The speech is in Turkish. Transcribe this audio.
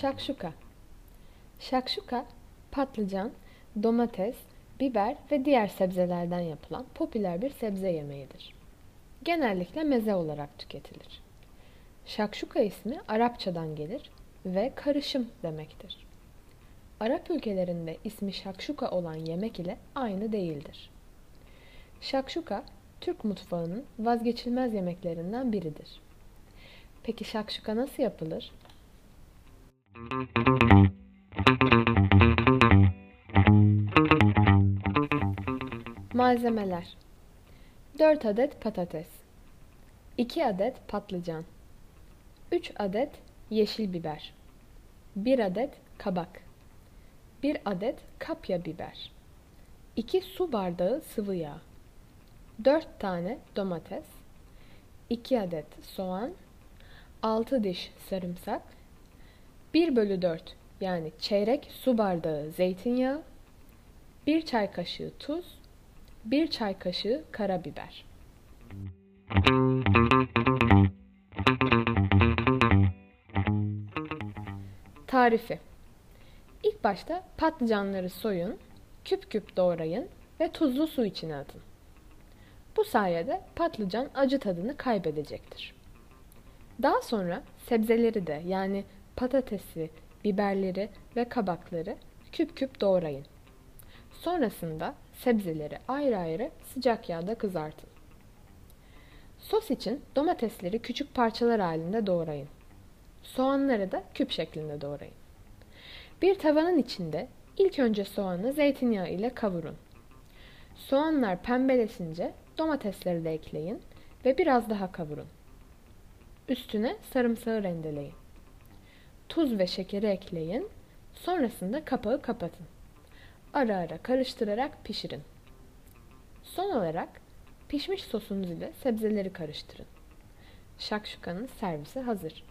Şakşuka Şakşuka, patlıcan, domates, biber ve diğer sebzelerden yapılan popüler bir sebze yemeğidir. Genellikle meze olarak tüketilir. Şakşuka ismi Arapçadan gelir ve karışım demektir. Arap ülkelerinde ismi şakşuka olan yemek ile aynı değildir. Şakşuka, Türk mutfağının vazgeçilmez yemeklerinden biridir. Peki şakşuka nasıl yapılır? Malzemeler. 4 adet patates. 2 adet patlıcan. 3 adet yeşil biber. 1 adet kabak. 1 adet kapya biber. 2 su bardağı sıvı yağ. 4 tane domates. 2 adet soğan. 6 diş sarımsak. 1 bölü 4 yani çeyrek su bardağı zeytinyağı. 1 çay kaşığı tuz 1 çay kaşığı karabiber Tarifi İlk başta patlıcanları soyun, küp küp doğrayın ve tuzlu su içine atın. Bu sayede patlıcan acı tadını kaybedecektir. Daha sonra sebzeleri de yani patatesi, biberleri ve kabakları küp küp doğrayın. Sonrasında sebzeleri ayrı ayrı sıcak yağda kızartın. Sos için domatesleri küçük parçalar halinde doğrayın. Soğanları da küp şeklinde doğrayın. Bir tavanın içinde ilk önce soğanı zeytinyağı ile kavurun. Soğanlar pembeleşince domatesleri de ekleyin ve biraz daha kavurun. Üstüne sarımsağı rendeleyin. Tuz ve şekeri ekleyin. Sonrasında kapağı kapatın. Ara ara karıştırarak pişirin. Son olarak pişmiş sosunuz ile sebzeleri karıştırın. Şakşukanın servisi hazır.